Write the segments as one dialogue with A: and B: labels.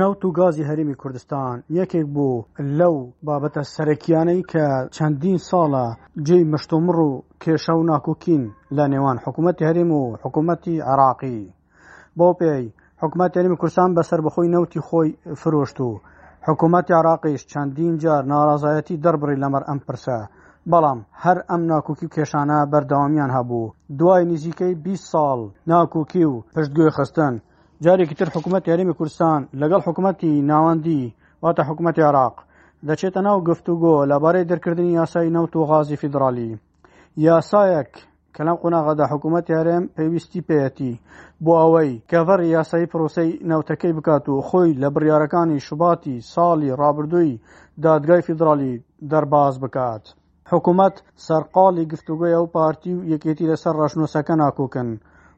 A: نەوت و گازی هەرێمی کوردستان یەکێک بوو لەو بابەتە سەرەکییانەی کە چەندین ساڵە جێی مشتومڕ و کێشە و ناکۆکین لە نێوان حکوومەتی هەرێم و حکوومەتی عێراقی بۆ پێی حکومەت تەریمی کوردستان بە سەربەخۆی نەوتی خۆی فرۆشت و حکوومەت عراقیش چەندین جار ناڕازایەتی دەربڕی لەمەر ئەم پرسە بەڵام هەر ئەم ناکوکی و کێشانە بەردەوامیان هەبوو دوای نزیکەی 20 ساڵ ناکوکی و پشتگوێ خستن جارێکی تر حکوومەت یاریمی کوردستان لەگەڵ حکوومەتی ناوەندی واتە حکوومەتی عراق دەچێتە ناو گفتوگۆ لەبارەی دەرکردنی یاسای نەوت و غازی فیدراالی یاسایەک کە لەم قۆناغەدا حکوومەتی هەرێم پێویستی پێەتی بۆ ئەوەی کەڤەر یاسایی پرۆسەی نەوتەکەی بکات و خۆی لە بڕیارەکانی شوباتی ساڵی ڕابردووی دادگای فیدراڵی دەرباز بکات. حکوومەت سەرقاڵی گفتوگۆی ئەو پارتی و یەکێتی لەسەر ڕەشنووسەکە ناکۆکن،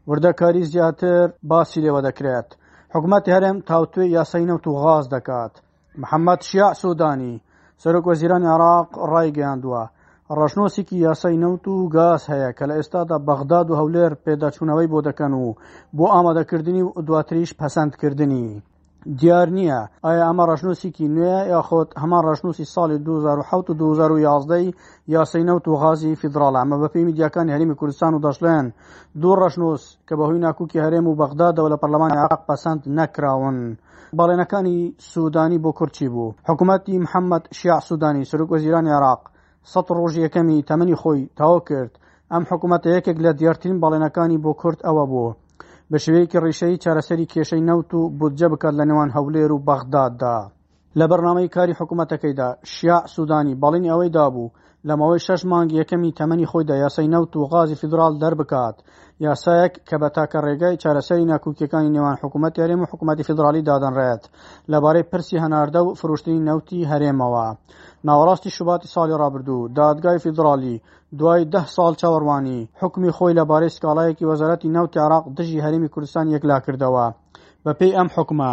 A: وردەکاری زیاتر باسی لێوە دەکرێت. حکوومەتی هەرێم تاوتوێی یاسای نەوت و غاز دەکات. محەممەد شیاع سوودانی، سەرۆکوەزیرانی عێراق ڕایگەیاندووە، ڕەشنۆسێکی یاسای نەوت و گاز هەیە کە لە ئێستادا بەغداد و هەولێر پێداچوونەوەی بۆ دەکەن و بۆ ئامادەکردنی و دواتریش پەسەندکردنی. دیار نییە ئایا ئەمە ڕەشنووسێکی نوێیە یاخود هەمان ڕەشنووسی ساڵی 2007 و 2011 ی یاسای نەوت و غازی فیدراڵە ئەمە بەپێی میدیاکانی هەرێمی کوردستان و دەشڵێن دوو ڕەشنووس کە بەهۆی ناکوکی هەرێم و بەغدادەوە لە پەرلەمانی عێراق پەسەند نەکراون بەڵێنەکانی سوودانی بۆ کورد چی بوو؟ حکومەتی محەممەد شیاع سوودانی، سەرۆکوەزیرانی عێراق، سەد ڕۆژی یەکەمی تەمەنی خۆی تەواو کرد. ئەم حکومەتە یەکێک لە دیارترین بەڵێنەکانی بۆ کورد ئەوە بوو، بە شێوەیەکی ڕیشەیی چارەسەری کێشەی نەوت و بودجە بکات لە نێوان هەولێر و بەغداددا. لە بەرنامەی کاری حکومەتەکەیدا، شیاع سوودانی بەڵێنی ئەوەی دابوو، لەماوەی شەش مانگی یەکەمی تەمەنی خۆیدا یاسای نەوت و غازی فیدراڵ دەربکات، یاسایەک کە بە تاکە ڕێگای چارەسەری ناکۆکییەکانی نێوان حکوومەتی هەرێم و حکوومەتی فیدراڵی دادەنرێت لەبارەی پرسی هەناردە و فرۆشتنی نەوتی هەرێمەوە. ناوەڕاستی شوباتی ساڵی ڕابردوو، دادگای فیدراڵی دوای دە ساڵ چاوەڕوانی، حوکمی خۆی لەبارەی سکاڵایەکی وەزارەتی نەوتی عێراق دژی هەرێمی کوردستان یەکلاکردەوە. بەپێی ئەم حوکمە،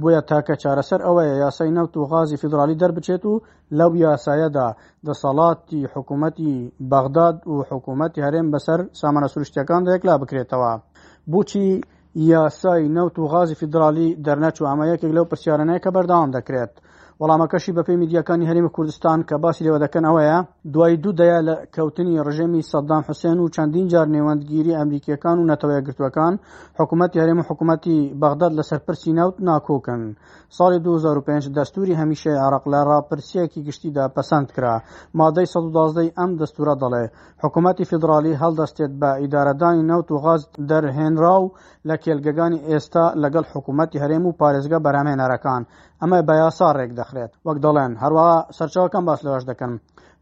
A: بۆیە تاکە چارەسەر ئەوەیە یاسای نەوت و غازی فیدراڵی دەربچێت و لەو یاسایەدا دەسەڵاتی حکوومەتی بەغداد و حکوومەتی هەرێم بەسەر سامانە سروشتییەکاندا یەکلا بکرێتەوە. بۆچی یاسای نەوت و غازی فیدراڵی دەرنەچوو؟ ئەمە یەکێک لەو پرسیارانەیە کە بەردەوام دەکرێت. وەڵامەکەشی بەپێی میدیاکانی هەرێمی کوردستان کە باسی لێوە دەکەن ئەوەیە دوای دوو دەیە لە کەوتنی ڕژێمی سەددام حوسێن و چەندین جار نێوەندگیری ئەمریکیەکان و نەتەوە یەکگرتووەکان حکوومەتی هەرێم و حکوومەتی بەغداد لەسەر پرسی ناوت ناکۆکن ساڵی 2005 دەستوری هەمیشەی عراق لە ڕاپرسیەکی گشتیدا پەسەند کرا مادەی 1970 ئەم دەستورە دەڵێ حکوومەتی فیدراالی هەڵدەستێت بە ئیدارەدانی نەوت و غاز دەرهێنرا و لە کێلگەگانی ئێستا لەگەڵ حکوومەتی هەرێم و پارێزگە بەرامێنەرەکان ئەمە بە یاسا ڕێک دەخرێت وەک دەڵێن، هەروەها سەرچاوەکان باس لەوەش دەکەن،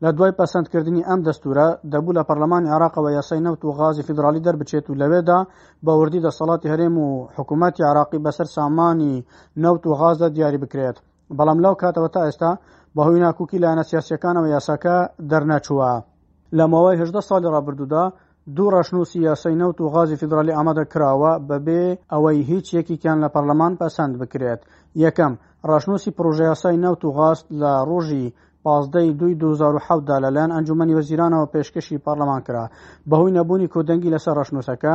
A: لە دوای پەسەندکردنی ئەم دەستوورە، دەبوو لە پەرلەمانی عێراقەوە یاسای نەوت و غازی فیدراڵی دەربچێت و لەوێدا بە وردی دەسەڵاتی هەرێم و حکوومەتی عێراقی بەسەر سامانی نەوت و غازدا دیاری بکرێت، بەڵام لەو کاتەوە تا ئێستا بەهۆی ناکۆکی لایەنە سیاسییەکانەوە یاساکە دەرنەچووە. لە ماوەی هەژدە ساڵی ڕابردوودا دوو ڕەشنووسی یاسای نەوت و غازی فیدراڵی ئامادە کراوە بەبێ ئەوەی هیچ یەکێکیان لە پەڕلەمان پەسەند بکرێت. یەکەم، ڕەشنووسی پڕۆژەیاسای نەوت و غاز لە ڕۆژی پازدە ی دووی دوو هەزار و حەوت دا لەلایەن ئەنجوومەنی وەزیرانەوە پێشکەشی پەڕلەمان کرا. بەهۆی نەبوونی کۆدەنگی لەسەر ڕەشنووسەکە،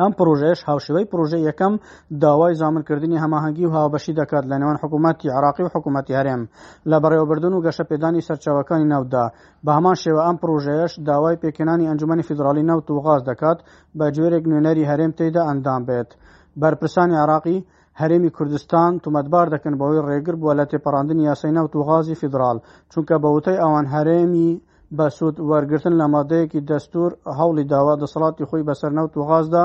A: ئەم پڕۆژەیەش هاوشێوەی پڕۆژەی یەکەم داوای زامنکردنی هەماهەنگی و هاوبەشی دەکات لە نێوان حکوومەتی عراقی و حکوومەتی هەرێم لە بەڕێوەبردن و گەشەپێدانی سەرچاوەکانی نەوتدا بە هەمان شێوە ئەم پڕۆژەیەش داوای پێکهێنانی ئەنجومەنی فیدراڵی نەوت و غاز دەکات بە جۆرێک نوێنەری هەرێم تێیدا ئەندام بێت بەرپرسانی عراقی هەرێمی کوردستان تومەتبار دەکەن بەوەی ڕێگر بووە لە تێپەڕاندنی یاسای نەوت و غازی فیدراڵ چونکە بە وتەی ئەوان هەرێمی بە سوود وەرگرتن لە مادەیەکی دەستوور هەوڵی داوە دەسەڵاتی خۆی بەسەر نەوت و غازدا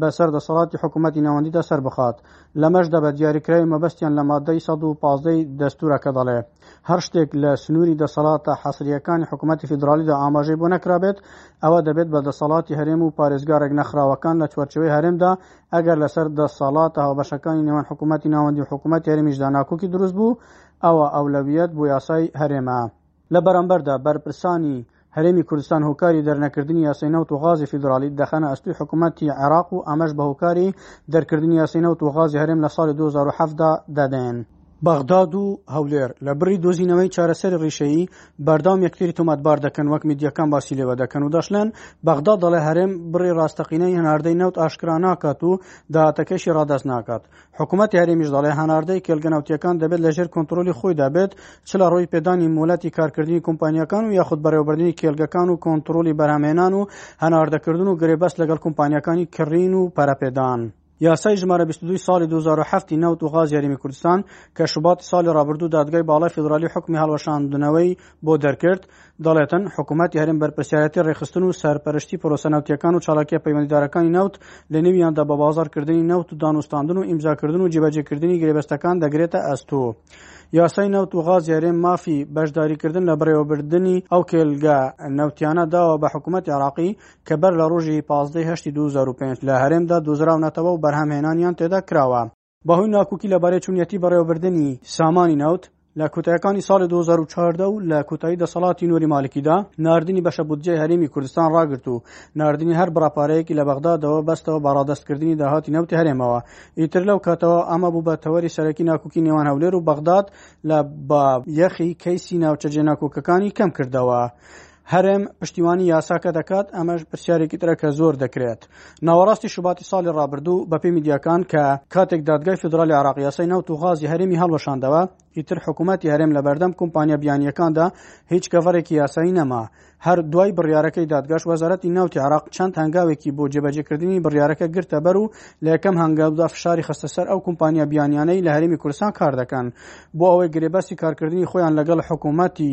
A: بەسەر دەسەڵاتی حکوومەتی ناوەندیدا سەر بخات لەمەشدا بە دیاریکراوی مەبەستیان لە مادەی سەد و پازدەی دەستورەکە دەڵێ هەر شتێک لە سنووری دەسەڵاتە حەسریەکانی حکوومەتی فیدراالیدا ئاماژەی بۆ نەکرابێت ئەوە دەبێت بە دەسەڵاتی هەرێم و پارێزگارێک نەخراوەکان لە چوارچەوەی هەرێمدا ئەگەر لەسەر دەسەڵاتە هاوبەشەکانی نێوان حکوومەتی ناوەندی و حکوومەت هەرێمیشدا ناکۆکی دروست بوو ئەوە ئەولەویەت بۆ یاسای هەرێمە. لە بەرامبەردا بەرپرسانی هەرێمی کوردستان هۆکاری دەرنەکردنی یاسای نەوت و غازی فیدراڵی دەخەنە ئەستوی حکومەتی عێراق و ئەمەش بە هۆکاری دەرکردنی یاسای نەوت و غازی هەرێم لە ساڵی دوو هەزار و حەڤدە دا دادەنێن. بەغداد و هەولێر لە بڕی دۆزینەوەی چارەسەری ڕیشەیی بەردەوام یەکتری تۆمەتبار دەکەن وەک میدیەکان باسی لێوە دەکەن و دەشلێن بەغداد دەڵێ هەرێم بڕی ڕاستەقینەی هەناردەی نەوت ئاشکرا ناکات و داهاتەکەشی ڕادەست ناکات حکوومەتی هەرێمیش دەڵێ هەناردەی کێلگە نەوتیەکان دەبێت لە ژێر کۆنتترۆلی خۆیدا بێت چ لە ڕۆی پێدانی مۆلەتی کارکردنی کۆمپانیەکان و یاخود بەڕێوەبردننی کێلگەکان و کۆنتترۆلی بەرامێنان و هەناردەکردن و گرێبەست لەگەڵ کۆمپانیەکانی کڕین و پەرەپێدان. یاسای ژمارە 22 ساڵی 2007 نەوت و غاز یاریمی کوردستان کە شوبات ساڵی ڕابردوو دادگای باڵای فیدرالی حکمی هەڵوەشاندنەوەی بۆ دەرکرد دەڵێتن، حکومەتی هەرێم بەرپرسیارەتی ڕێکخستن و سەرپەرشتی پرۆسە نەوتییەکان و چالاکییە پەیوەندیدارەکانی نەوت، لە نێویاندا بە بازاڕ کردنی نەوت و دانوستاندن و ئیمزا کردن و جێبەجێ کردنی گرێبەستەکان دەگرێتە ئەستۆ. یاسای نەوت و غازی هەرێم مافی بەشداری کردن لە بەڕێوەبردنی ئەو کێلگە نەوتییانە داوە بە حکومەتی عێراقی کە بەر لە ڕۆژی پازدە ی هەشتی دوو هەزار و پێنج لە هەرێمدا دۆزراونەتەوە و بەرهەم هێنانیان تێدا کراوە. بەهۆی ناکۆکی لەبارەی چونیەتی بەڕێوەبردنی سامانی نەوت لە کۆتایەکانی ساڵی 2014 و لە کۆتایی دەسەڵاتی نوری مالکیدا ناردنی بەشە بودجەی هەرێمی کوردستان ڕاگرت و ناردنی هەر بڕاپارەیەکی لە بەغدادەوە بەستەوە بە ڕادەستکردنی داهاتی نەوتی هەرێمەوە ئیتر لەو کاتەوە ئەمە بوو بە تەوەری سەرەکی ناکوکی نێوان هەولێر و بەغداد لە با یەخی کەیسی ناوچە جێناکۆکەکانی کەم کردەوە. هەرێم پشتیوانی یاساکە دەکات ئەمەش پرسیارێکی ترە کە زۆر دەکرێت ناوەڕاستی شوباتی ساڵی ڕابردوو بەپی میدیاکان کە کاتێک دادگای فیدرالی عراق یاسای نەوت و غازی هەرێمی هەڵوەشاندەوە ئیتر حکوومەتتی هەرێم لە بەردەم کۆمپانیا بیانیەکاندا هیچ کەڤەرێکی یاسایی نەما هەر دوای بڕیارەکەی دادگاش وەزارەتی ناوتی عراق چەند هەنگاوێکی بۆ جێبەجێکردنی بڕیارەکە گرتە بەر و لە یەکەم هەنگاودا فشاری خستە سەر ئەو کۆمپانیا بیانیانەی لە هەرمی کوردستان کار دەکەن بۆ ئەوەی گرێبەستی کارکردنی خۆیان لەگەڵ حکوومەتتی